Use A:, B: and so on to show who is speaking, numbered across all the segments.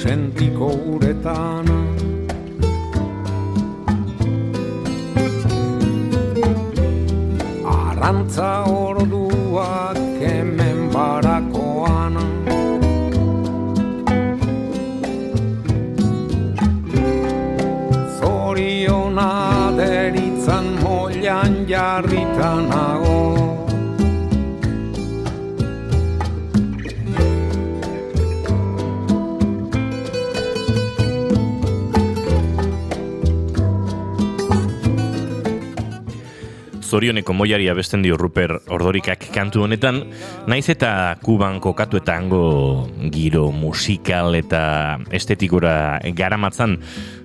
A: sentiko uretan
B: zorioneko moiari abesten dio Ruper Ordorikak kantu honetan, naiz eta kuban kokatu eta hango giro musikal eta estetikura garamatzan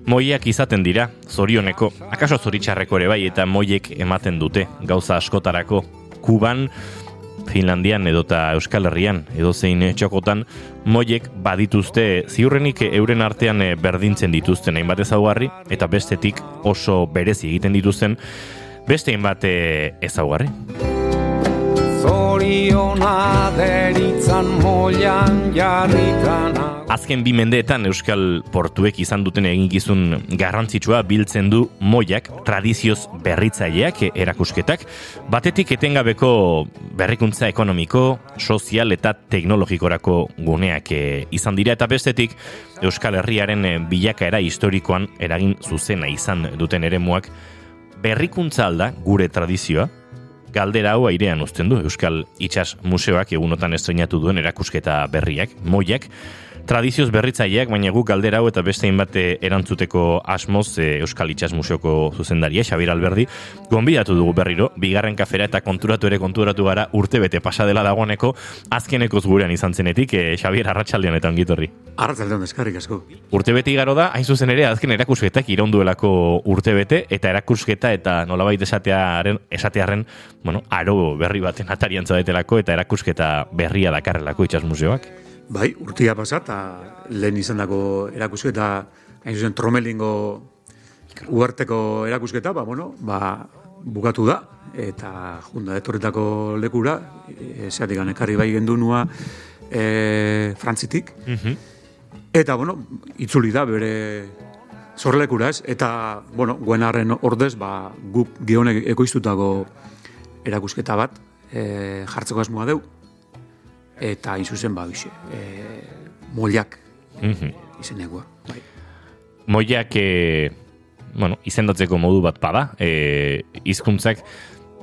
B: moiak izaten dira, zorioneko, akaso zoritxarreko ere bai, eta moiek ematen dute, gauza askotarako, kuban, Finlandian edota Euskal Herrian edo zein txokotan moiek badituzte ziurrenik euren artean berdintzen dituzten hainbat ezaugarri eta bestetik oso berezi egiten dituzten beste bat ezaugarri.
A: Zoriona deritzan moian jarritana
B: Azken bi mendeetan Euskal Portuek izan duten eginkizun garrantzitsua biltzen du moiak tradizioz berritzaileak erakusketak, batetik etengabeko berrikuntza ekonomiko, sozial eta teknologikorako guneak eh, izan dira. Eta bestetik Euskal Herriaren bilakaera historikoan eragin zuzena izan duten eremuak berrikuntza alda gure tradizioa, galdera hau airean uzten du Euskal Itxas Museoak egunotan estrenatu duen erakusketa berriak, moiak, tradizioz berritzaileak, baina guk galdera hau eta beste inbate erantzuteko asmoz e, Euskal Itxas Museoko zuzendaria, Xabir Alberdi, gonbidatu dugu berriro, bigarren kafera eta konturatu ere konturatu gara urte bete pasadela dagoeneko, azkeneko gurean izan zenetik, e, Xabir Arratxaldean eta ongitorri.
C: Arratxaldean eskarrik asko.
B: Urte beti garo da, hain zuzen ere, azken erakusketak iraunduelako urte bete, eta erakusketa eta nolabait esatearen, esatearen, bueno, aro berri baten atarian zaudetelako, eta erakusketa berria dakarrelako itxas museoak.
C: Bai, urtia pasa, eta lehen izan dago erakusketa, hain zuzen tromelingo uarteko erakusketa, ba, bueno, ba, bukatu da, eta junda etorretako lekura, e, zeatik ekarri bai gendunua e, frantzitik, eta, bueno, itzuli da bere zorlekura ez, eta, bueno, guenarren ordez, ba, guk gionek ekoiztutako erakusketa bat, e, jartzeko asmoa deu, eta hain zuzen ba bixe, e, mollak mm -hmm. izenegua. Bai.
B: Mollak, e, bueno, izendatzeko modu bat bada, e, izkuntzak,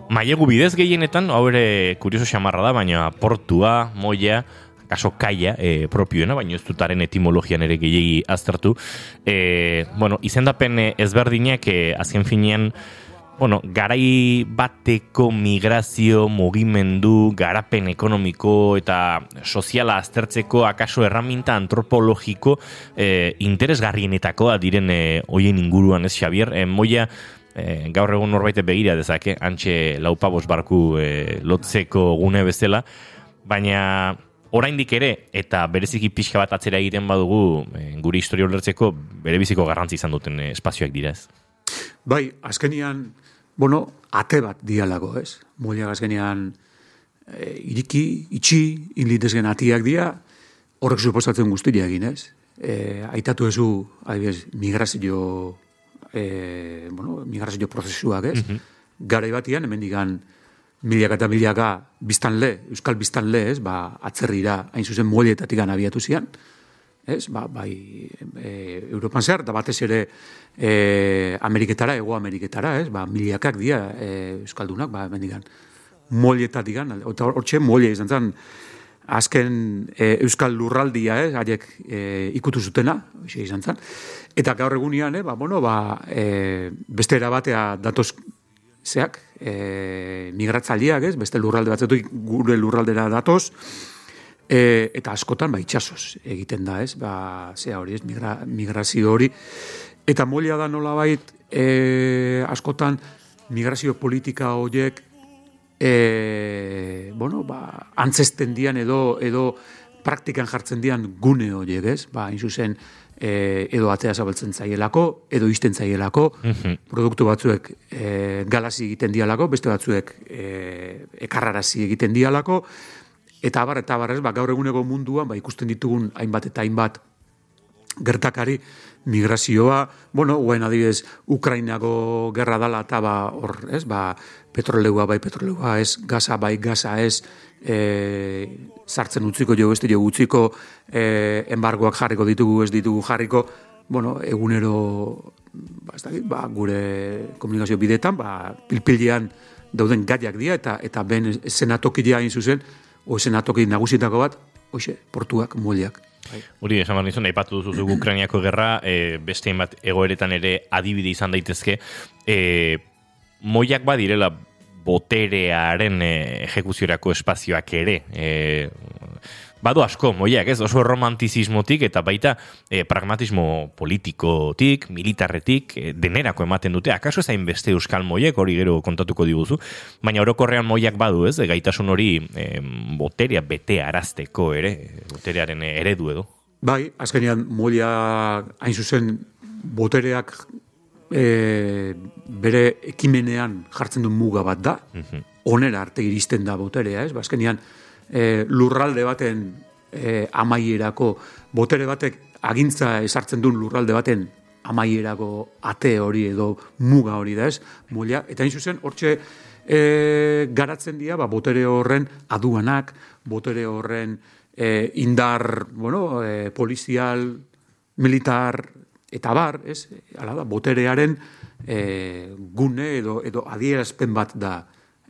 B: mailegu bidez gehienetan, hau ere kurioso xamarra da, baina portua, molla, kaso kaia e, propioena, baina ez dutaren etimologian ere gehiagi aztertu. E, bueno, izendapen ezberdinak, e, azken finean, bueno, garai bateko migrazio, mugimendu, garapen ekonomiko eta soziala aztertzeko akaso erraminta antropologiko eh, interesgarrienetakoa diren eh, hoien inguruan ez Xavier, eh, moia eh, gaur egun norbait begira dezake, antxe laupabos barku eh, lotzeko gune bezala, baina oraindik ere eta bereziki pixka bat atzera egiten badugu eh, guri historia ulertzeko bere biziko garrantzi izan duten espazioak dira ez.
C: Bai, azkenian bueno, ate bat dialago, ez? Mulia gazgenean e, iriki, itxi, inlitezgen atiak dia, horrek suposatzen guztia egin, ez? E, aitatu ezu, adibidez, migrazio, e, bueno, migrazio prozesuak, ez? Mm -hmm. Garai batian, hemen digan, milaka eta milaka biztan le, euskal biztan le, ez? Ba, atzerrira, hain zuzen mulietatik abiatu zian, ez? Ba, bai, e, Europan zer, da batez ere e, Ameriketara, Ego Ameriketara, ez? Ba, miliakak dia e, Euskaldunak, ba, bendigan, molietatik gan, hortxe molia izan zen, azken e, Euskal lurraldia, ez? Haiek e, ikutu zutena, xe izan zen. Eta gaur egunean, eh, ba, bueno, ba, e, beste erabatea datoz zeak, e, migratzaliak, ez? Beste lurralde batzetuik gure lurraldera datoz, E, eta askotan ba itsasoz egiten da, ez? Ba, zea hori, ez? Migra, migrazio hori eta molia da nolabait e, askotan migrazio politika horiek e, bueno, ba, antzesten dian edo edo praktikan jartzen dian gune horiek, ez? Ba, zuzen, e, edo atea zabaltzen zaielako, edo izten zaielako, mhm. produktu batzuek e, galazi egiten dialako, beste batzuek e, ekarrarazi egiten dialako, Eta abar, eta abar, ez, ba, gaur eguneko munduan, ba, ikusten ditugun hainbat eta hainbat gertakari migrazioa, bueno, guen adibidez, Ukrainako gerra dala eta ba, hor, ez, ba, petroleua bai petroleua ez, gaza bai gaza ez, e, sartzen utziko jo, ez jo utziko, e, embargoak jarriko ditugu, ez ditugu jarriko, bueno, egunero, ba, ez dakit, ba, gure komunikazio bidetan, ba, pilpilian dauden gaiak dira, eta eta ben senatokia hain zuzen, o senatoki nagusitako bat, hoxe, portuak, moliak.
B: Bai. Hori, esan behar nizun, aipatu duzu Ukrainiako gerra, e, beste bat egoeretan ere adibide izan daitezke, e, moiak badirela boterearen e, ejekuziorako espazioak ere. E, badu asko, moiak, ez, oso romantizismotik eta baita e, pragmatismo politikotik, militarretik, e, denerako ematen dute. Akaso ezain beste euskal moiek, hori gero kontatuko diguzu, baina orokorrean moiak badu, ez, e, gaitasun hori e, boterea bete arazteko ere, boterearen eredu edo.
C: Bai, azkenean moia hain zuzen botereak e, bere ekimenean jartzen du muga bat da, mm onera arte iristen da boterea, ez, ba, azkenean, e, lurralde baten e, amaierako botere batek agintza esartzen duen lurralde baten amaierako ate hori edo muga hori da ez, mulia, eta zuzen hortxe e, garatzen dira, ba, botere horren aduanak, botere horren e, indar, bueno, e, polizial, militar, eta bar, ez, ala da, boterearen e, gune edo, edo adierazpen bat da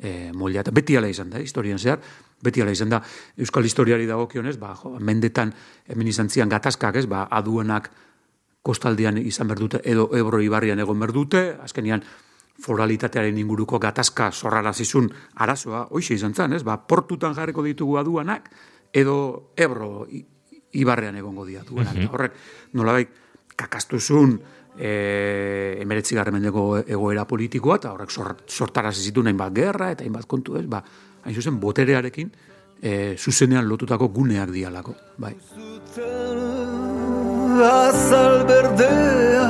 C: e, molia, eta beti ala izan da, historian zehar, beti ala izan da, Euskal Historiari dagokionez, ba, jo, mendetan hemen izan zian gatazkak, ez, ba, aduenak kostaldian izan berdute, edo Ebro Ibarrian egon berdute, azkenian foralitatearen inguruko gatazka zorrara zizun arazoa, hoxe izan zan, ez, ba, portutan jarriko ditugu aduanak, edo Ebro Ibarrean egongo dia duenak. Mm Horrek, nolabait, kakastuzun, e, emeretzi mendeko egoera politikoa, eta horrek sortara zizitu nahin bat gerra, eta hainbat kontu ez, ba, hain zuzen, boterearekin e, zuzenean lotutako guneak dialako. Bai. Azal berdea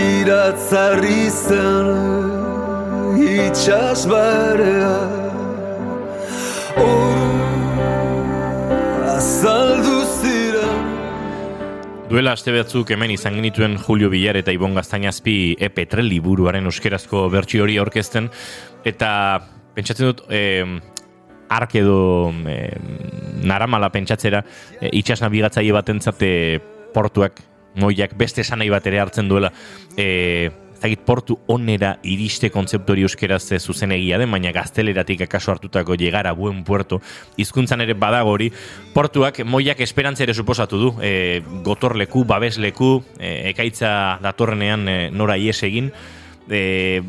C: Iratzarri zen Itxas barea
B: Azaldu Duela aste batzuk hemen izan genituen Julio Villar eta Ibon Gaztainazpi epetre liburuaren euskerazko bertsi hori aurkezten eta pentsatzen dut e, ark edo e, naramala pentsatzera e, itxas nabigatzaile bat entzate portuak moiak beste sanai bat ere hartzen duela. E, zagit portu onera iriste kontzeptori euskeraz zuzen egia den, baina gazteleratik akaso hartutako llegara buen puerto, hizkuntzan ere badago hori, portuak moiak esperantza ere suposatu du, e, gotorleku, babesleku, e, ekaitza datorrenean e, nora ies egin, e,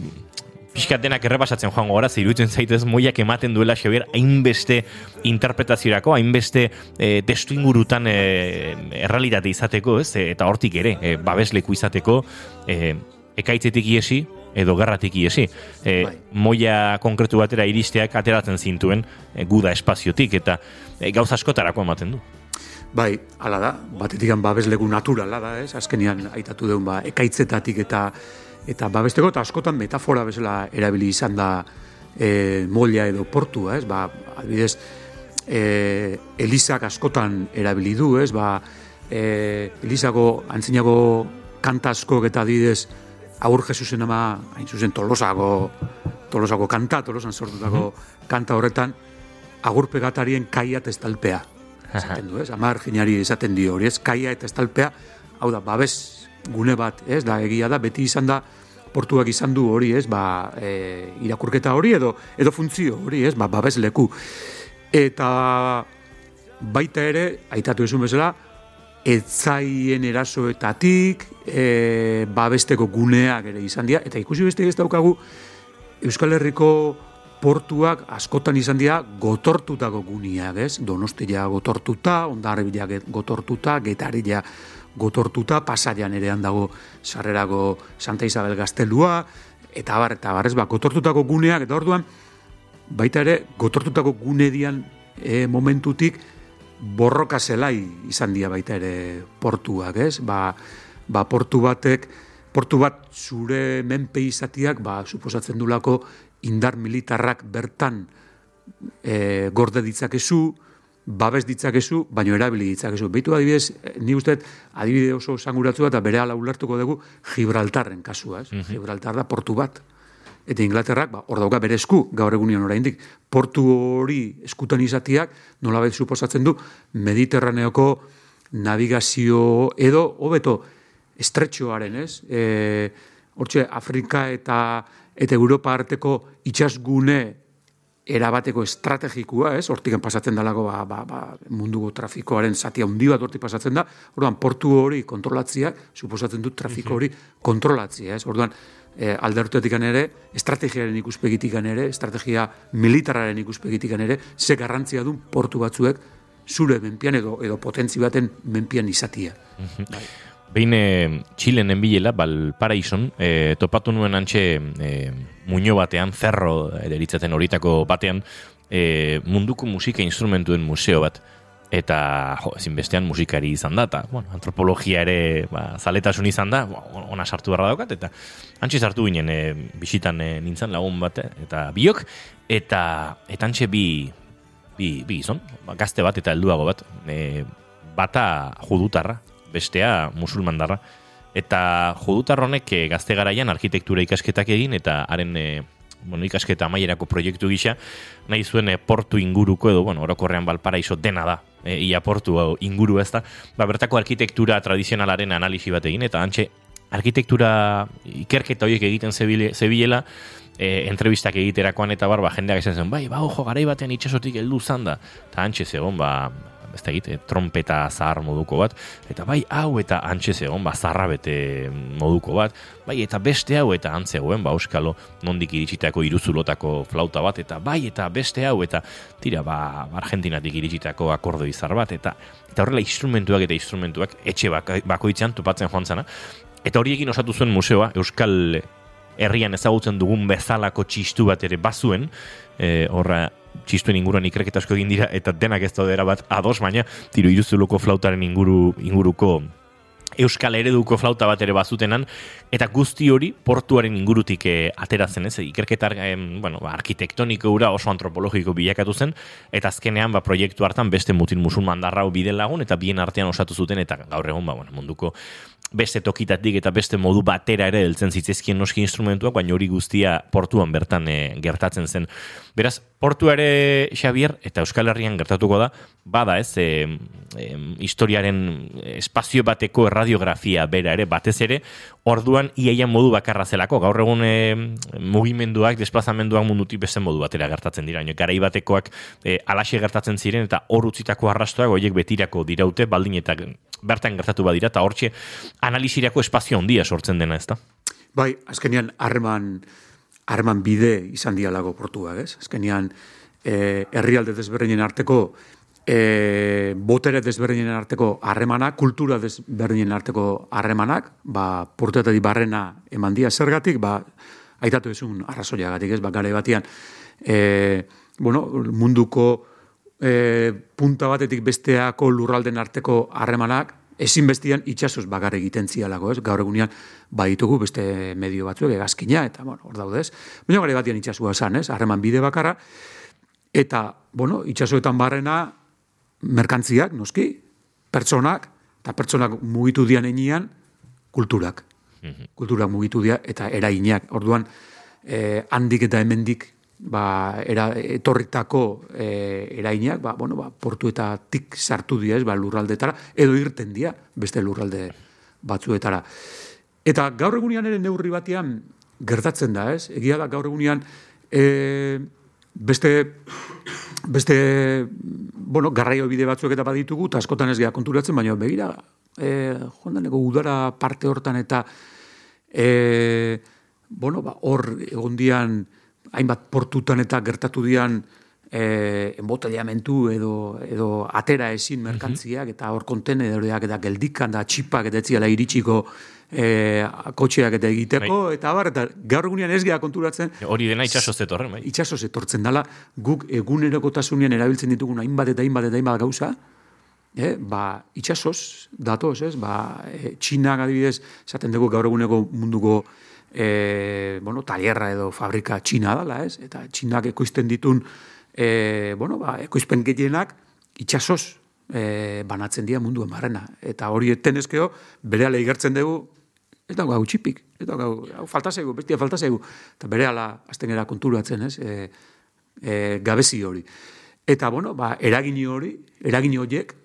B: pixkat denak errepasatzen joango gara, zirutzen zaitez moiak ematen duela Xavier hainbeste interpretaziorako, hainbeste e, testu ingurutan e, errealitate izateko, ez? E, eta hortik ere, e, babesleku izateko, e, ekaitzetik iesi edo gerratik iesi. E, bai. Moia konkretu batera iristeak ateratzen zintuen e, guda espaziotik eta e, gauz askotarako ematen du.
C: Bai, hala da, batetik babeslegu naturala da, ez? Azkenian aitatu deun ba, ekaitzetatik eta eta babesteko eta askotan metafora bezala erabili izan da e, moia edo portua, ez? Ba, adibidez, e, Elizak askotan erabili du, ez? Ba, e, Elizako antzinago kantaskok eta adibidez aur Jesusen ama, hain zuzen tolosako, tolosako kanta, tolosan sortutako kanta horretan, agur pegatarien kaia eta estalpea. Esaten du, ez? Amar jinari esaten dio hori, ez? Kaia eta estalpea, hau da, babes gune bat, ez? Da, egia da, beti izan da, portuak izan du hori, ez? Ba, e, irakurketa hori edo, edo funtzio hori, ez? Ba, babes leku. Eta baita ere, aitatu esun bezala, etzaien erasoetatik, e, babesteko guneak ere izan dira, eta ikusi beste ez daukagu Euskal Herriko portuak askotan izan dira gotortutako guneak, ez? Donostia gotortuta, ondarribila gotortuta, getarila gotortuta, pasaian ere dago sarrerako Santa Isabel Gaztelua, eta bar, eta bar, ez ba, gotortutako guneak, eta orduan, baita ere, gotortutako gune dian e, momentutik, borroka zelai izan dira baita ere portuak, ez? Ba, ba portu batek, portu bat zure menpe izatiak, ba, suposatzen dulako indar militarrak bertan e, gorde ditzakezu, babes ditzakezu, baino erabili ditzakezu. Beitu adibidez, ni uste, adibide oso sanguratzua eta bere ala ulertuko dugu Gibraltarren kasua, ez? Gibraltar da portu bat. Eta Inglaterrak, ba, hor dauka bere esku, gaur egunian oraindik portu hori eskutan izatiak, nolabait suposatzen du, Mediterraneoko navigazio edo, hobeto, estretxoaren, ez? E, hortxe, Afrika eta eta Europa arteko itxasgune erabateko estrategikua, ez? Hortik pasatzen dalako ba, ba, ba, munduko trafikoaren zati handi bat hortik pasatzen da. Orduan portu hori kontrolatzia suposatzen dut trafiko hori kontrolatzia, ez? Orduan e, aldertuetik ere, estrategiaren ikuspegitik ere, estrategia militararen ikuspegitik ere, ze garrantzia duen portu batzuek zure menpian edo edo potentzi baten menpian izatia. Bai.
B: Behin e, Txilen enbilela, bal paraison, e, topatu nuen antxe e, muño batean, ferro deritzaten horitako batean, e, munduko musika instrumentuen museo bat. Eta, jo, ezin bestean musikari izan da, eta, bueno, antropologia ere, ba, zaletasun izan da, ona sartu barra daukat, eta antxe sartu ginen, e, bisitan e, nintzen lagun bat, eta biok, eta, eta antxe bi, bi, bi izan, ba, gazte bat eta helduago bat, e, bata judutarra, bestea musulmandarra. Eta judutar honek eh, gazte garaian arkitektura ikasketak egin eta haren e, bueno, ikasketa amaierako proiektu gisa nahi zuen e, portu inguruko edo bueno, orokorrean balparaiso dena da e, ia portu inguru ez da ba, bertako arkitektura tradizionalaren analisi bat egin eta antxe arkitektura ikerketa horiek egiten zebilela e, entrevistak egiterakoan eta barba jendeak esan zen bai, ba, ojo, garai batean itxasotik heldu zanda eta antxe zegoen, ba, ez da egite, trompeta zahar moduko bat, eta bai hau eta antxe zegoen, ba, zarra bete moduko bat, bai eta beste hau eta antzegoen, ba, euskalo, nondik iritsitako iruzulotako flauta bat, eta bai eta beste hau eta tira, ba, argentinatik iritsitako akordo izar bat, eta eta horrela instrumentuak eta instrumentuak etxe bakoitzean topatzen joan zana, eta horiekin osatu zuen museoa, euskal herrian ezagutzen dugun bezalako txistu bat ere bazuen, e, horra txistuen inguruan ikerketa asko egin dira eta denak ez daudera bat ados baina tiro iruzuluko flautaren inguru inguruko euskal ereduko flauta bat ere bazutenan eta guzti hori portuaren ingurutik eh, ateratzen ez? Ikerketar eh, bueno, ba, arkitektoniko ura oso antropologiko bilakatu zen eta azkenean ba, proiektu hartan beste mutil musulman darrau bide lagun eta bien artean osatu zuten eta gaur egun ba, bueno, munduko beste tokitatik eta beste modu batera ere heltzen zitzezkien noski instrumentuak, baina hori guztia portuan bertan e, gertatzen zen. Beraz, portu ere Xavier eta Euskal Herrian gertatuko da, bada ez, e, historiaren espazio bateko erradiografia bera ere, batez ere, orduan iaia modu bakarra zelako, gaur egun e, mugimenduak, desplazamenduak mundutik beste modu batera gertatzen dira, garai batekoak e, alaxe gertatzen ziren eta hor utzitako arrastoak horiek betirako diraute, baldin eta bertan gertatu badira, eta hortxe analizirako espazio handia sortzen dena, ezta?
C: Bai, azkenean harreman harreman bide izan dialago portuak, ez? Azkenean eh, herrialde desberdinen arteko e, botere desberdinen arteko harremanak, kultura desberdinen arteko harremanak, ba, portuetatik barrena eman dia zergatik, ba, aitatu ezun arrazoiagatik, ez? Ba, gare batian, e, bueno, munduko e, punta batetik besteako lurralden arteko harremanak, ezin bestian itxasoz bagar egiten zialako, ez? Gaur egunean baditugu beste medio batzuek egazkina, eta, bueno, hor daudez. Baina gare batian itxasua esan, ez? Harreman bide bakarra, eta, bueno, itxasoetan barrena merkantziak, noski, pertsonak, eta pertsonak mugitu dian enian, kulturak. Mhm. Kulturak mugitu dia, eta erainak. Orduan, eh, handik eta hemendik ba, era, etorritako e, erainak, ba, bueno, ba, portu eta tik sartu dira, ez, ba, lurraldetara, edo irten dira, beste lurralde batzuetara. Eta gaur egunean ere neurri batean gertatzen da, ez? Egia da gaur egunean e, beste beste bueno, garraio bide batzuek eta baditugu, eta askotan ez gara konturatzen, baina begira, e, jondaneko udara parte hortan eta e, bueno, ba, hor egondian hainbat portutan eta gertatu dian eh embotellamentu edo edo atera ezin merkantziak eta hor kontenedoreak eta geldikan da txipak eta etziala iritsiko eh kotxeak eta egiteko bai. eta bar eta gaur egunean ez gea konturatzen.
B: Hori dena itsaso zetorren bai.
C: Itsaso zetortzen dala guk egunerokotasunean erabiltzen ditugun hainbat eta hainbat eta hainbat gauza eh ba itsasos datoz ez ba e, txinak adibidez esaten dugu gaur eguneko munduko e, bueno, talierra edo fabrika txina dala, ez? Eta txinak ekoizten ditun, e, bueno, ba, ekoizpen gehienak itxasoz e, banatzen dira mundu barrena. Eta hori etenezkeo, bere ala igertzen dugu, ez dago hau txipik, ez dago hau falta zaigu, bestia falta zaigu. Eta bere ala, azten gara konturatzen, ez, e, e, gabezi hori. Eta, bueno, ba, eragini hori, eragini horiek,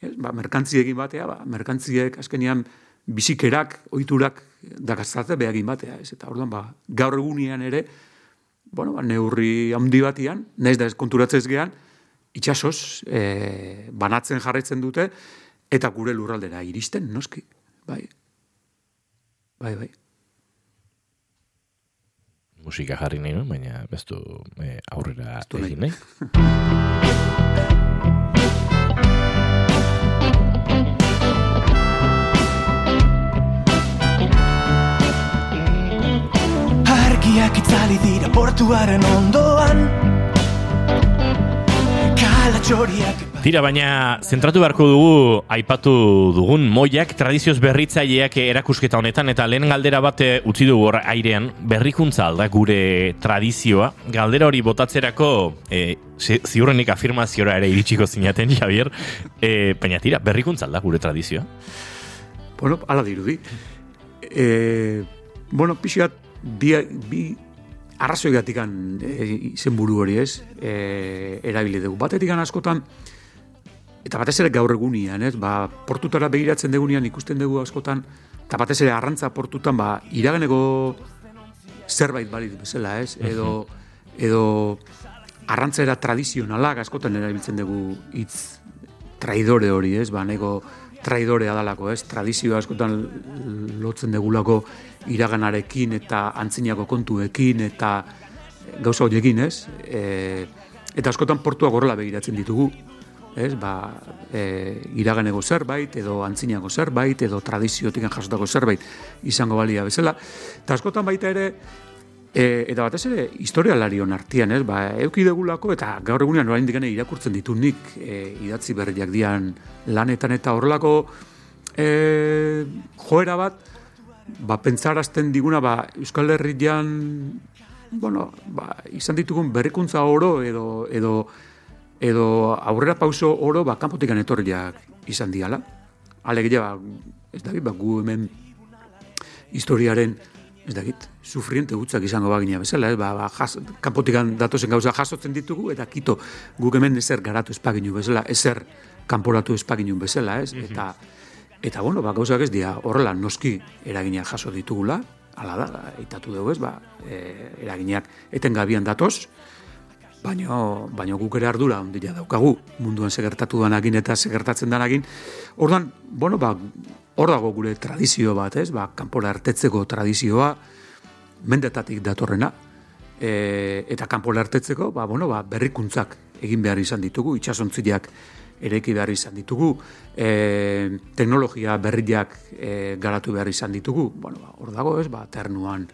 C: ez, ba, merkantziekin batea, ba, merkantziek azkenian bizikerak, ohiturak dakaztate behagin batea, ez. Eta orduan, ba, gaur egunean ere, bueno, ba, neurri handi batian, naiz da ez konturatzez gean, itxasoz e, banatzen jarraitzen dute, eta gure lurraldera iristen, noski. Bai, bai, bai.
B: Musika jarri nahi, baina bestu e, aurrera
C: Bestu nahi.
B: egin nahi.
D: Argiak itzali dira portuaren ondoan Kalatxoriak
B: Tira, baina zentratu beharko dugu aipatu dugun moiak tradizioz berritzaileak erakusketa honetan eta lehen galdera bat eh, utzi dugu hor airean berrikuntza alda gure tradizioa. Galdera hori botatzerako e, ziurrenik afirmaziora ere iritsiko zinaten, Javier. E, baina tira, berrikuntza alda gure tradizioa.
C: Bueno, ala dirudi. E, bueno, pixat, bi, bi arrazoi gatikan e, buru hori ez, e, erabili dugu. Batetik askotan, eta batez ere gaur egunian, ez, ba, portutara begiratzen degunean ikusten dugu askotan, eta batez ere arrantza portutan, ba, iraganeko zerbait balit bezala, ez, edo, edo arrantzera tradizionalak askotan erabiltzen dugu hitz traidore hori, ez, ba, nego traidorea dalako, ez, tradizio askotan lotzen degulako iraganarekin eta antzinako kontuekin eta gauza horiekin, ez, e, eta askotan portuak horrela begiratzen ditugu, ez, ba, e, iraganeko zerbait, edo antzinako zerbait, edo tradiziotik jasotako zerbait izango balia bezala. Eta askotan baita ere, e, eta batez ere, historialarion artian, ez, ba, euki degulako, eta gaur egunean orain dikane irakurtzen ditu nik e, idatzi berriak dian lanetan, eta horrelako e, joera bat, ba, pentsarazten diguna, ba, Euskal Herrian, bueno, ba, izan ditugun berrikuntza oro, edo, edo, edo aurrera pauso oro ba, kanpotikan etorriak izan diala. Alegia, ba, ez dakit, ba, gu hemen historiaren, ez dakit, sufriente gutzak izango bagina bezala, ez, ba, ba, jas, kanpotikan datozen gauza jasotzen ditugu, eta kito, guk hemen ezer garatu espaginu bezala, ezer kanporatu espaginu bezala, ez, eta, eta bueno, ba, gauzak ez dira, horrela, noski eraginak jaso ditugula, ala da, eitatu dugu ez, ba, e, eraginak etengabian datoz, baino, baino guk ere ardura ondila daukagu, munduan segertatu danagin eta segertatzen danagin. Orduan, bueno, ba, hor dago gure tradizio bat, ez? Ba, kanpora artetzeko tradizioa, mendetatik datorrena, e, eta kanpora artetzeko, ba, bueno, ba, berrikuntzak egin behar izan ditugu, itxasontziak ereki behar izan ditugu, e, teknologia berriak e, garatu behar izan ditugu, bueno, ba, hor dago, ez? Ba, ternuan,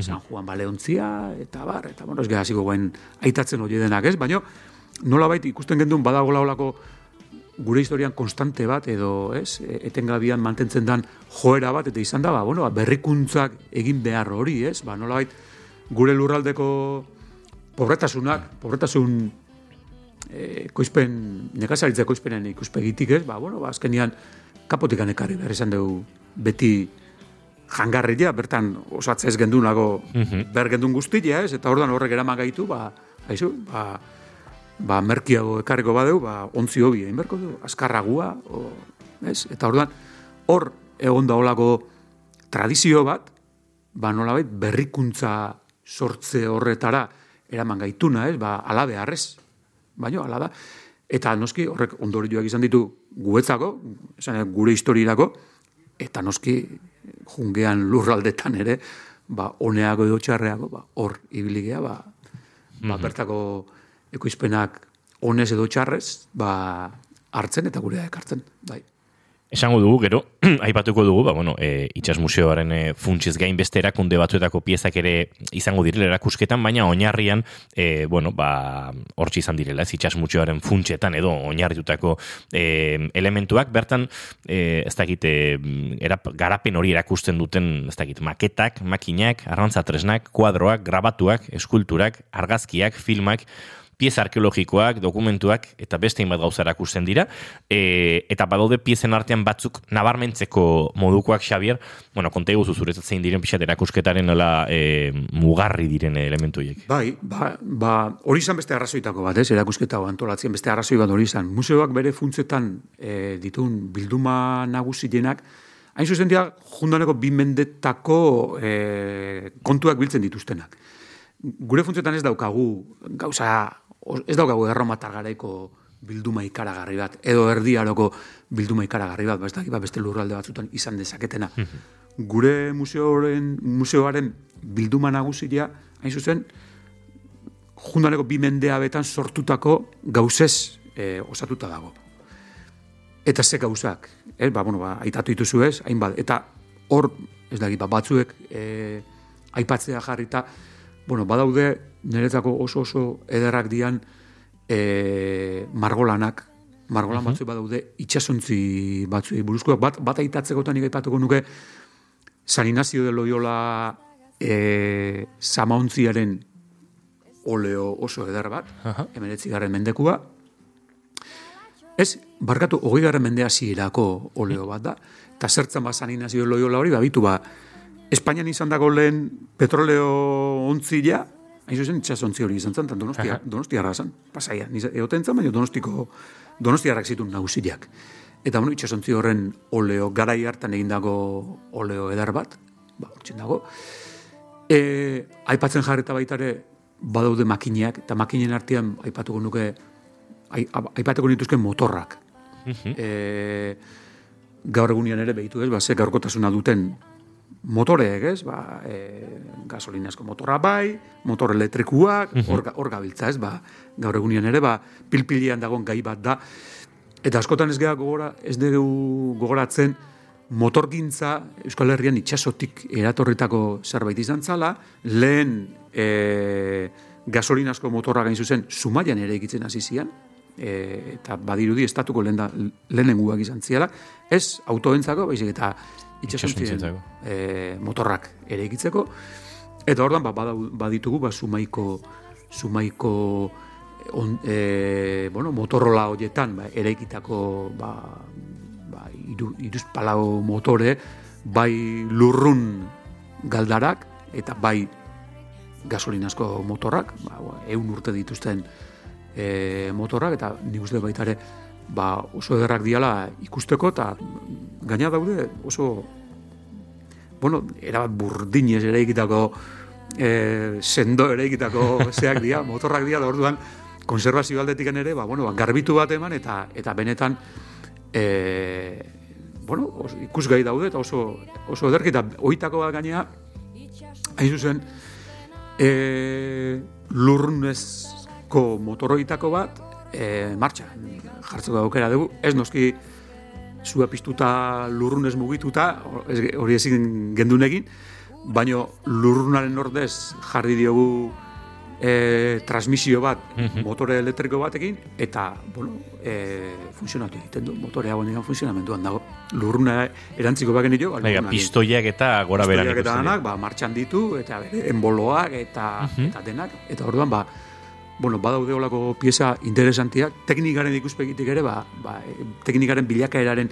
C: San Juan Baleontzia, eta bar, eta bueno, ez gara ziko guen aitatzen hori denak, ez? Baina, nola baita ikusten gendun badago laulako gure historian konstante bat, edo, ez? E- Etengabian mantentzen dan joera bat, eta izan da, ba, bueno, ba, berrikuntzak egin behar hori, ez? Ba, nola gure lurraldeko pobretasunak, pobretasun e, koizpen, nekazaritza koizpenen ikuspegitik, ez? Ba, bueno, ba, azkenian kapotikan ekarri behar izan dugu beti jangarria, bertan osatze ez gendunago ber gendun guztia, ez? Eta ordan horrek eraman gaitu, ba, haizu, ba, ba, merkiago ekarriko badeu, ba, ontzi hobi egin berko du, azkarragua, o, ez? Eta ordan hor egon da holako tradizio bat, ba, nolabait berrikuntza sortze horretara eraman gaituna, ez? Ba, ala beharrez, baino, ala da. Eta noski horrek ondorioak izan ditu guetzako, esan gure historiarako, eta noski jungean lurraldetan ere, ba, oneago edo txarreago, ba, hor ibiligea, ba, ba, bertako ekoizpenak onez edo txarrez, ba, hartzen eta gurea ekartzen, bai.
B: Esango dugu, gero, aipatuko dugu, ba, bueno, e, itxas museoaren e, funtsiz gain beste erakunde batzuetako piezak ere izango direla erakusketan, baina oinarrian, e, bueno, ba, hortzi izan direla, ez itxas museoaren funtsetan edo oinarritutako e, elementuak, bertan, e, ez dakit, e, erap, garapen hori erakusten duten, ez dakit, maketak, makinak, arrantza tresnak, kuadroak, grabatuak, eskulturak, argazkiak, filmak, pieza arkeologikoak, dokumentuak, eta beste bat gauza erakusten dira, e, eta badaude piezen artean batzuk nabarmentzeko modukoak Xavier, bueno, konta eguzu zuretzat zein diren pixat erakusketaren nola e, mugarri diren elementuiek.
C: Bai, ba, ba, hori izan beste arrazoitako bat, ez, erakusketa antolatzen beste arrazoi bat hori izan. Museoak bere funtzetan e, ditun bilduma nagusienak, hain zuzen dira, jundaneko bi mendetako e, kontuak biltzen dituztenak. Gure funtzetan ez daukagu, gauza, ez daukagu erromatar garaiko bilduma ikaragarri bat, edo erdiaroko bilduma ikaragarri bat, ba, dakit, ba, beste lurralde batzutan izan dezaketena. Gure museoaren, museoaren bilduma nagusia, hain zuzen, jundaneko bi mendea betan sortutako gauzez e, osatuta dago. Eta ze gauzak, eh, ba, bueno, ba, aitatu dituzu ez, hainbat, eta hor, ez da, ba, batzuek e, aipatzea jarrita, bueno, badaude niretzako oso oso ederrak dian e, margolanak, margolan batzuk badaude itxasontzi batzuei buruzkoak, bat, bat aitatzekotan nik aipatuko nuke San Ignacio de Loyola e, samaontziaren oleo oso eder bat,
B: Aha.
C: emeretzi garren mendekua, Ez, barkatu, hogei garren mendea zirako oleo bat da, eta zertzen ba San Ignacio Loyola hori, babitu ba, Espainian izan dago lehen petroleo ontzila, hain zuzen itxasontzi hori izan zen, eta donostia, donostiarra zen, pasaia, niz- egoten zen, baina donostiko, donostiarrak zituen nagusiak. Eta bueno, itxasontzi horren oleo, garai hartan egindako oleo eder bat, ba, hortzen dago. E, aipatzen jarreta baita ere, badaude makineak, eta makinen artean aipatuko nuke, ai- aipatuko nituzke motorrak. e, gaur egunean ere behitu ez, ba, ze gaurkotasuna duten motoreek, ez, ba, e, gasolinazko motorra bai, motor elektrikuak, hor, ga- hor gabiltza, ez, ba, gaur egunean ere, ba, pilpilian dagoen gai bat da, eta askotan ez geha gogora, ez dugu gogoratzen, motorgintza Euskal Herrian itxasotik eratorritako zerbait izan zala, lehen e, gasolinazko motorra gain zuzen, Zumaian ere egitzen hasi zian, e, eta badirudi estatuko lehen da, lehenenguak izan ziala, ez autoentzako, baizik eta
B: Itxasontzietzako.
C: e, motorrak ere egitzeko, eta ordan ba, baditugu ba, Zumaiko, Zumaiko on, e, bueno, motorrola horietan ba, eraikitako ba, ba, iru, iruz palau motore, bai lurrun galdarak, eta bai gasolinazko motorrak, ba, ba, eun urte dituzten e, motorrak, eta nik uste baita ere ba, oso ederrak diala ikusteko, eta gaina daude oso bueno, erabat burdinez ere egitako e, sendo ere egitako zeak dira, motorrak dira, da orduan konservazio aldetik ere, ba, bueno, ba, garbitu bat eman, eta eta benetan e, bueno, oso, ikusgai daude, eta oso, oso ederki, eta oitako bat gainea, hain zuzen, e, lurrunezko motoroitako bat, e, martxa, jartzeko aukera dugu, ez noski zua piztuta lurrunez mugituta, hori ezin gendun egin, baino lurrunaren ordez jarri diogu e, transmisio bat, motore elektriko batekin, eta, bueno, e, funtzionatu egiten du, motore hau negan funtzionamenduan dago. Lurruna erantziko bagen dio,
B: pistoiak eta gora beran
C: eta danak, ba, martxan ditu, eta bere, enboloak, eta, eta denak, eta orduan, ba, bueno, badaude olako pieza interesantiak, teknikaren ikuspegitik ere, ba, ba, teknikaren bilakaeraren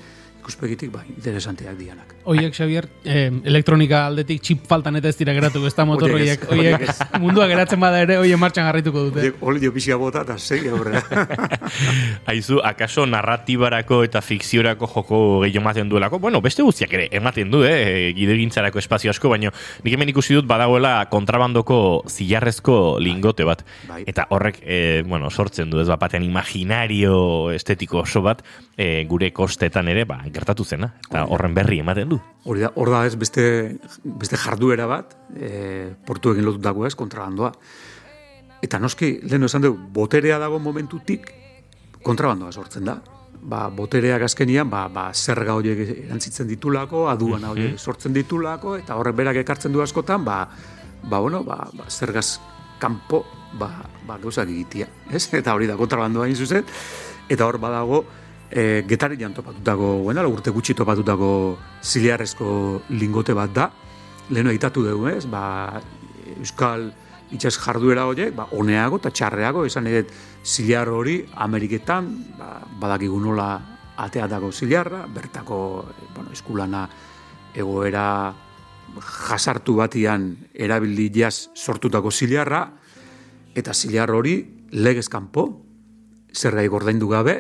C: ikuspegitik, ba, interesantiak dianak.
E: Oiek, Xavier, eh, elektronika aldetik chip faltan eta ez dira geratu, ez da motor.
C: Horiek
E: horiek mundua geratzen bada ere, hoie martxan jarrituko dute.
C: Olio pixia bota, eta segi aurrera.
B: Aizu, akaso narratibarako eta fikziorako joko gehiago ematen duelako? Bueno, beste guztiak ere ematen du, eh? gidegintzarako espazio asko, baina nik hemen ikusi dut badagoela kontrabandoko zilarrezko lingote bat.
C: Bai.
B: Eta horrek, eh, bueno, sortzen du ez bat batean imaginario estetiko oso bat, eh, gure kostetan ere, ba, gertatu zena. Eta horren berri ematen du.
C: Hori da, hor da ez beste, beste jarduera bat, e, portuekin lotutako ez, kontrabandoa. Eta noski, lehen esan dugu, boterea dago momentutik, kontrabandoa sortzen da. Ba, botereak azkenian, ba, ba, zerga horiek erantzitzen ditulako, aduana horiek sortzen ditulako, eta horrek berak ekartzen du askotan, ba, ba, bueno, ba, ba, zergaz kanpo, ba, ba, gauzak egitea, ez? Eta hori da, kontrabandoa hain zuzen, eta hor badago, e, getarian topatutako, bueno, urte gutxi topatutako ziliarrezko lingote bat da, leheno aitatu dugu, ez? Ba, Euskal itxas jarduera horiek, ba, oneago eta txarreago, esan edet zilar hori Ameriketan, ba, badakigu nola ateatako zilarra, bertako, bueno, eskulana egoera jasartu batian erabildi jaz sortutako zilarra, eta zilar hori legez kanpo, zergai gordaindu gabe,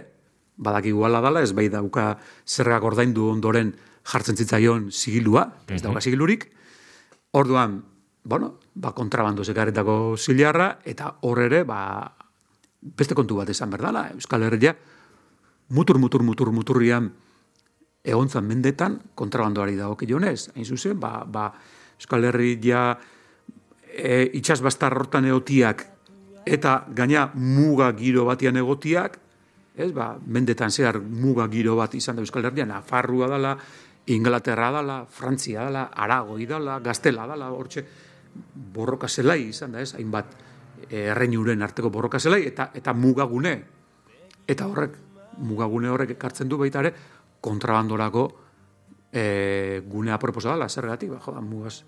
C: badakigu ala dala, ez bai dauka zerga gordaindu ondoren jartzen zitzaion zigilua, ez dauka zigilurik, orduan, bueno, ba, kontrabando zekaretako zilarra, eta hor ere, ba, beste kontu bat esan berdala, Euskal Herria, mutur, mutur, mutur, muturrian, egontzan mendetan, kontrabandoari dago jonez, hain zuzen, ba, ba, Euskal Herria e, itxas hortan egotiak, eta gaina muga giro batian egotiak, ez, ba, mendetan zehar muga giro bat izan da Euskal Herria, Nafarrua dala, Inglaterra dala, Frantzia dala, Aragoi dala, Gaztela dala, hortxe, borroka zelai izan da, ez, hainbat erreinuren arteko borroka zelai, eta, eta mugagune, eta horrek, mugagune horrek ekartzen du baita ere, kontrabandorako e, gunea proposa dela, zergatik, ba, jodan, mugaz,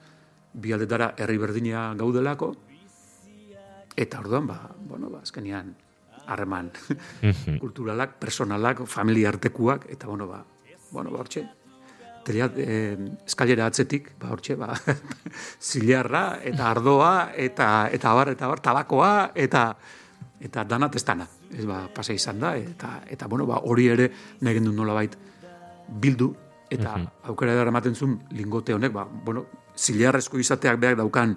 C: bi aldetara herri berdina gaudelako, eta orduan, ba, bueno, ba, azkenian, harreman. Kulturalak, personalak, familia artekuak, eta bueno, ba, bueno, ba, hortxe, telia, eh, eskalera atzetik, ba, hortxe, ba, zilarra, eta ardoa, eta, eta bar, eta bar, tabakoa, eta, eta dana testana. Ez ba, pasa izan da, eta, eta bueno, ba, hori ere negen du nola bait bildu, eta aukera edara ematen zuen lingote honek, ba, bueno, zilarrezko izateak behar daukan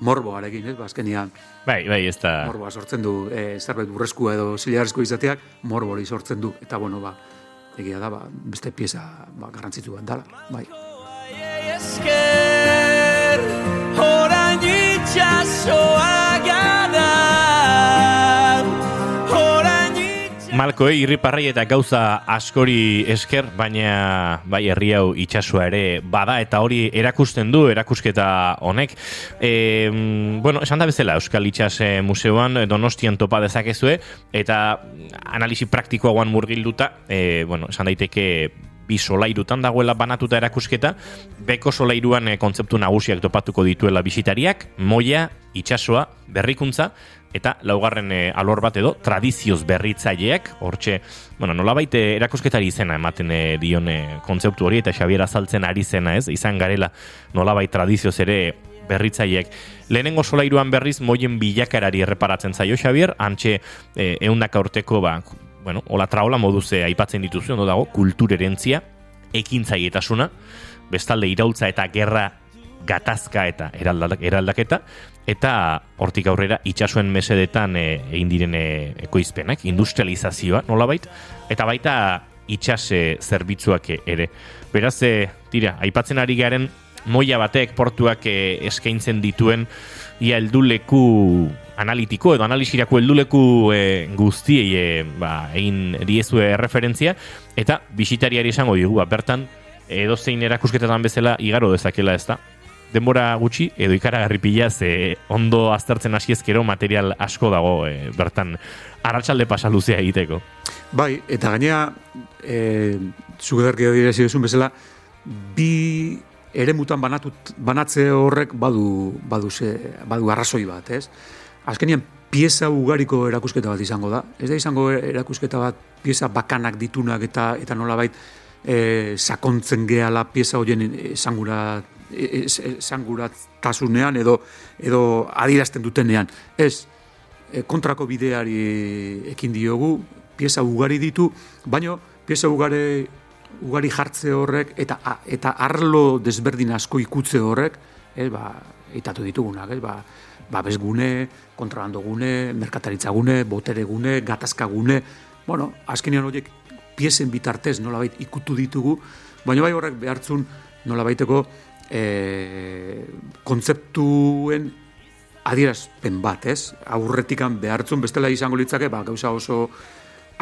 C: morboarekin, ez, ba, azkenian,
B: Bai, bai, ez da...
C: morboa sortzen du, e, zerbait burreskua edo zilarrezko izateak, morbori sortzen du, eta bueno, ba, egia da, ba, beste pieza ba, garrantzitu bat dala, bai.
D: esker Horain itxasoa itxasoa
B: Malko, eh, irriparrei eta gauza askori esker, baina bai herri hau itxasua ere bada eta hori erakusten du, erakusketa honek. E, bueno, esan da bezala Euskal Itxas eh, Museoan donostian topa dezakezue, eta analisi praktikoagoan murgilduta, e, bueno, esan daiteke bi solairutan dagoela banatuta erakusketa, beko solairuan e, kontzeptu nagusiak topatuko dituela bisitariak, moia, itxasoa, berrikuntza, eta laugarren e, alor bat edo tradizioz berritzaileak, hortxe, bueno, nolabait e, erakusketari izena ematen e, dion e, kontzeptu hori eta Xabier azaltzen ari zena, ez? Izan garela nolabait tradizioz ere berritzaileak. Lehenengo solairuan berriz moien bilakaerari erreparatzen zaio Xabier, antxe e, eundaka urteko ba, bueno, hola traola moduz eh, aipatzen dituzu, ondo dago, kulturerentzia, ekintzailetasuna, bestalde iraultza eta gerra gatazka eta eraldak, eraldaketa, eta hortik aurrera itxasuen mesedetan e, egin diren e, ekoizpenak, industrializazioa nolabait, eta baita itxas e, zerbitzuak ere. Beraz, e, tira, aipatzen ari garen moia batek portuak e, eskaintzen dituen ia helduleku analitiko edo analisirako helduleku e, guztiei e, ba, egin diezue referentzia eta bisitariari esango digu, ba, bertan edozein erakusketetan bezala igaro dezakela ez da. Denbora gutxi edo ikaragarri pila ze ondo aztertzen hasi ezkero material asko dago e, bertan arratsalde pasa luzea egiteko.
C: Bai, eta gainea, e, zugedarki dira zidezun bezala, bi ere mutan banatut, banatze horrek badu, badu, ze, badu arrazoi bat, ez? Azkenian, pieza ugariko erakusketa bat izango da. Ez da izango erakusketa bat pieza bakanak ditunak eta eta nolabait e, sakontzen gehala pieza horien esangura esanguratasunean edo edo adierazten dutenean. Ez, e, kontrako bideari ekin diogu, pieza ugari ditu, baino pieza ugari, ugari jartze horrek eta eta arlo desberdin asko ikutze horrek, ez, ba, itatu ditugunak, ez, ba, babesgune, kontrabandogune, merkataritzagune, boteregune, gatazkagune, bueno, azkenean horiek piezen bitartez nolabait ikutu ditugu, baina bai horrek behartzun nolabaiteko e, kontzeptuen adierazpen bat, ez? Aurretikan behartzun bestela izango litzake, ba, gauza oso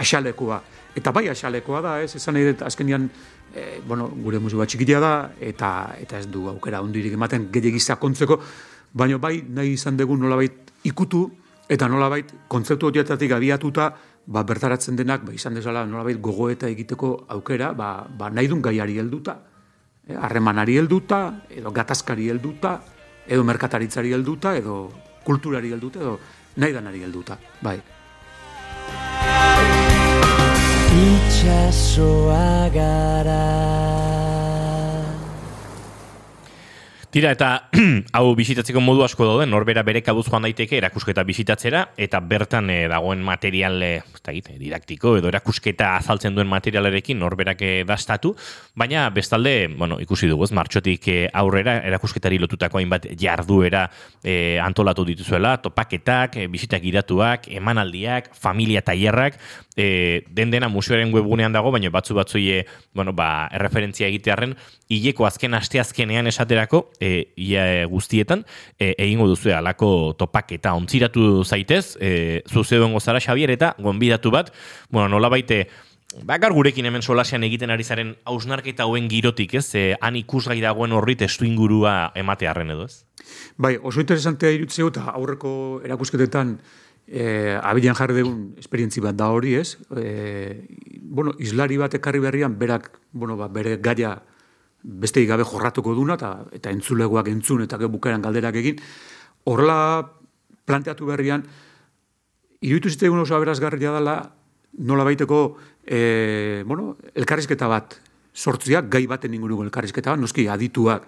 C: axalekoa. Eta bai axalekoa da, ez? Esan nahi dut, azkenian, e, bueno, gure museo bat txikitia da, eta, eta ez du aukera ondirik ematen gehiagiza kontzeko, baina bai nahi izan dugu nolabait ikutu, eta nolabait kontzeptu horietatik abiatuta, ba, bertaratzen denak, ba, izan dezala nolabait gogoeta egiteko aukera, ba, ba nahi dun gaiari helduta, harremanari helduta, edo gatazkari helduta, edo merkataritzari helduta, edo kulturari heldute edo nahi danari helduta, bai.
D: Itxasoa gara
B: Tira, eta hau bisitatzeko modu asko daude, norbera bere kabuz joan daiteke erakusketa bisitatzera, eta bertan eh, dagoen material dakit, eh, didaktiko edo erakusketa azaltzen duen materialarekin norberak eh, dastatu, baina bestalde, bueno, ikusi dugu, ez, martxotik eh, aurrera erakusketari lotutako hainbat jarduera eh, antolatu dituzuela, topaketak, eh, bisitak iratuak, emanaldiak, familia tailerrak, eh, den dena museoaren webgunean dago, baina batzu batzuie, bueno, ba, erreferentzia egitearren, hileko azken asteazkenean esaterako, e, ia e, guztietan, e, egingo duzu alako topaketa ontziratu zaitez, e, zuzeo gozara Xabier eta gonbidatu bat, bueno, nola baite, bakar gurekin hemen solasean egiten ari zaren hausnarketa hauen girotik, ez? E, han ikusgai dagoen horri testu ingurua ematearren edo, ez?
C: Bai, oso interesantea irutzeu eta aurreko erakusketetan eh, abilan jarri dugun esperientzi bat da hori, ez? Eh, bueno, islari bat ekarri berrian, berak, bueno, ba, bere gaia besteik gabe jorratuko duna, eta, eta entzulegoak entzun, eta bukaeran galderak egin. Horrela planteatu berrian, iruditu zitzaigun oso aberazgarria dela, nola baiteko, e, bueno, elkarrizketa bat, sortziak, gai baten inguruko elkarrizketa bat, noski adituak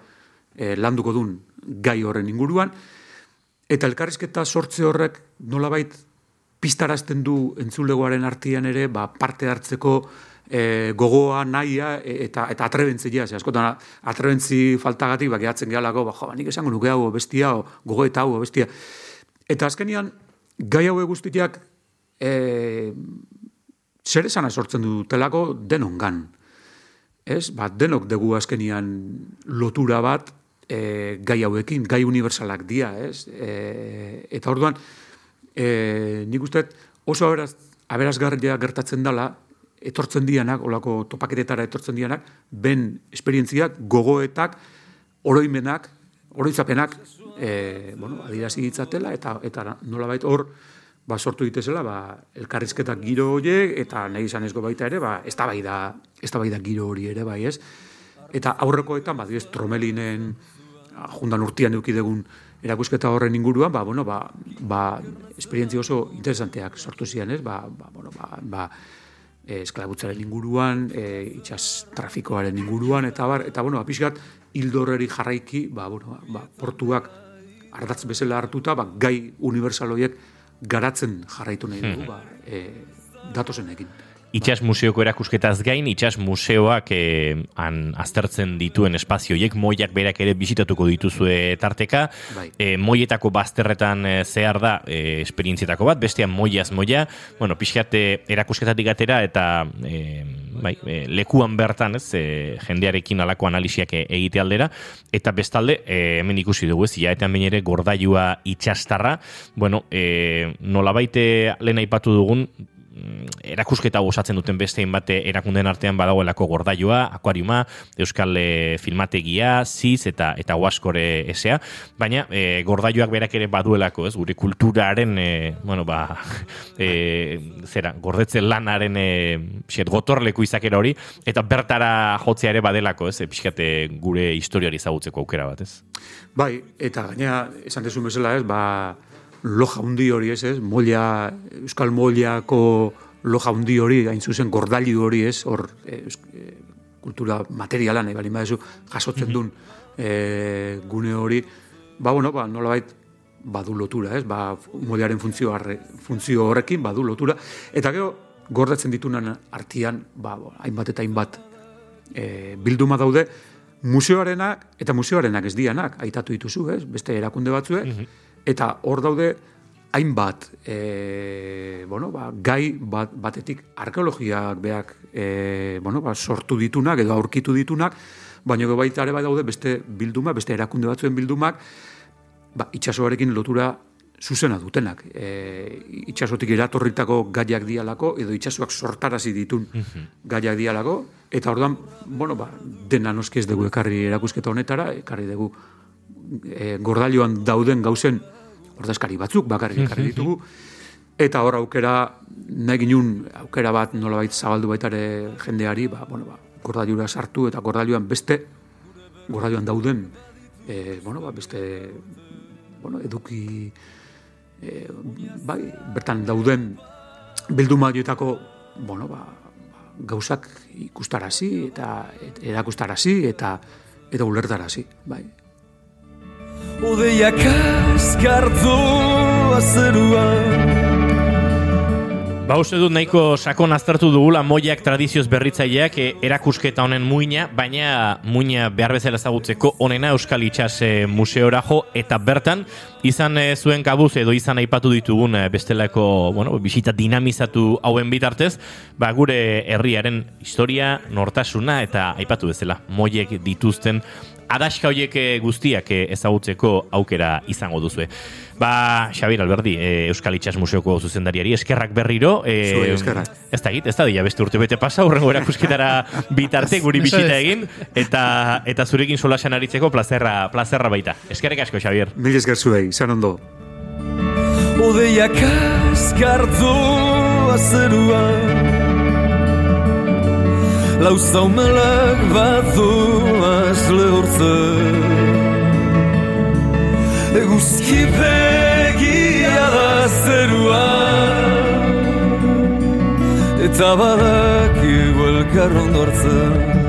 C: e, landuko dun gai horren inguruan, eta elkarrizketa sortze horrek nolabait pistarazten du entzulegoaren artean ere, ba, parte hartzeko e, gogoa, naia e, eta eta atrebentzia, ze askotan atrebentzi faltagatik ba gehatzen gehalako, ba jo, ba, nik esango nuke hau bestia o gogo eta hau bestia. Eta azkenian gai hau guztiak e, zer esana sortzen dutelako denongan. Ez? Ba, denok dugu azkenian lotura bat e, gai hauekin, gai universalak dia, ez? E, eta orduan, e, nik uste oso aberaz, aberazgarria gertatzen dela, etortzen dianak, olako topaketetara etortzen dianak, ben esperientziak, gogoetak, oroimenak, oroitzapenak, e, bueno, adirazi ditzatela, eta, eta nolabait hor, ba, sortu ditezela, ba, elkarrizketak giro horiek, eta nahi izan ezgo baita ere, ba, ez da bai da, ez da bai da giro hori ere, bai ez. Eta aurrekoetan, ba, dioz, tromelinen, jundan urtian eukidegun erakusketa horren inguruan, ba, bueno, ba, ba, esperientzia oso interesanteak sortu zian, ez, ba, ba, bueno, ba, ba, e, esklabutzaren inguruan, e, itxas trafikoaren inguruan, eta bar, eta bueno, apiskat, hildorreri jarraiki, ba, bueno, ba, portuak ardatz bezala hartuta, ba, gai universaloiek garatzen jarraitu nahi dugu, ba, e, datozenekin.
B: Itxas museoko erakusketaz gain, itxas museoak eh, han aztertzen dituen espazioiek, moiak berak ere bisitatuko dituzue tarteka,
C: Bai.
B: eh, moietako bazterretan eh, zehar da eh, esperientzietako bat, bestean moiaz moia, bueno, pixkat eh, erakusketatik atera eta eh, bai, eh, lekuan bertan, ez, eh, jendearekin alako analisiak egite aldera, eta bestalde, eh, hemen ikusi dugu, ez, iaetan bain ere gordailua itxastarra, bueno, eh, nolabaite lehen aipatu dugun, erakusketa hau osatzen duten beste bate erakunden artean badagoelako gordailua, akuariuma, euskal e, filmategia, ziz eta eta huaskore esea, baina e, gordailuak berak ere baduelako, ez, gure kulturaren, e, bueno, ba, e, zera, gordetzen lanaren e, pixet, gotorleku izakera hori, eta bertara jotzea ere badelako, ez, e, pixkate gure historiari ezagutzeko aukera bat, ez?
C: Bai, eta gaina, esan dezu bezala ez, ba, loja hundi hori ez, ez, molia, euskal moliako loja hundi hori, hain zuzen gordailu hori ez, hor, e, e, kultura materiala nahi bali badezu, jasotzen duen e, gune hori, ba, bueno, ba, nolabait, badu lotura, ez, ba, moliaren funtzio, arre, funtzio horrekin, badu lotura, eta gero, gordatzen ditunan artian, ba, hainbat eta hainbat e, bilduma daude, museoarenak eta museoarenak ez dianak, aitatu dituzu, ez? beste erakunde batzue, eta hor daude hainbat e, bueno, ba, gai bat, batetik arkeologiak beak e, bueno, ba, sortu ditunak edo aurkitu ditunak, baina baita ere bai daude beste bilduma, beste erakunde batzuen bildumak, ba, itxasoarekin lotura zuzena dutenak. E, itxasotik eratorritako gaiak dialako, edo itxasoak sortarazi ditun gaiak dialako, eta orduan, bueno, ba, dena noski ez dugu ekarri erakusketa honetara, ekarri dugu e, gordailuan dauden gauzen ordezkari batzuk bakarrik ekarri ditugu, eta hor aukera, nahi ginun aukera bat nolabait zabaldu baita ere jendeari, ba, bueno, ba, gordailura sartu eta gordailuan beste, gordailuan dauden, e, bueno, ba, beste bueno, eduki e, bai, bertan dauden bilduma horietako, bueno, ba, gauzak ikustarazi eta et, erakustarazi eta eta ulertarazi, bai.
D: Odeiak askartu azerua
B: Ba, uste dut nahiko sakon aztertu dugula moiak tradizioz berritzaileak e, erakusketa honen muina, baina muina behar bezala ezagutzeko onena Euskal Itxas museora jo, eta bertan, izan e, zuen kabuz edo izan aipatu ditugun e, bestelako, bueno, bisita dinamizatu hauen bitartez, ba, gure herriaren historia, nortasuna eta aipatu bezala, moiek dituzten adaska hoiek e, guztiak e, ezagutzeko aukera izango duzue. Ba, Xabir Alberdi, e, Euskal Itxas Museoko zuzendariari, eskerrak berriro. E,
C: eskerrak.
B: Ez da git, ez da dira beste urte bete pasa, horrengo erakusketara bitarte guri bisita egin, eta eta zurekin solasan aritzeko plazerra, plazerra baita. Eskerrik asko, Xabier.
C: Mil esker zuei, izan ondo.
D: Odeiak askartu azerua Lauzaumelak batu asle hortzen Eguzki begia da zerua. Eta badak elkar ondortzen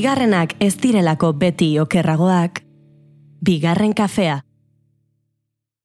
F: Bigarrenak ez direlako beti okerragoak, bigarren kafea.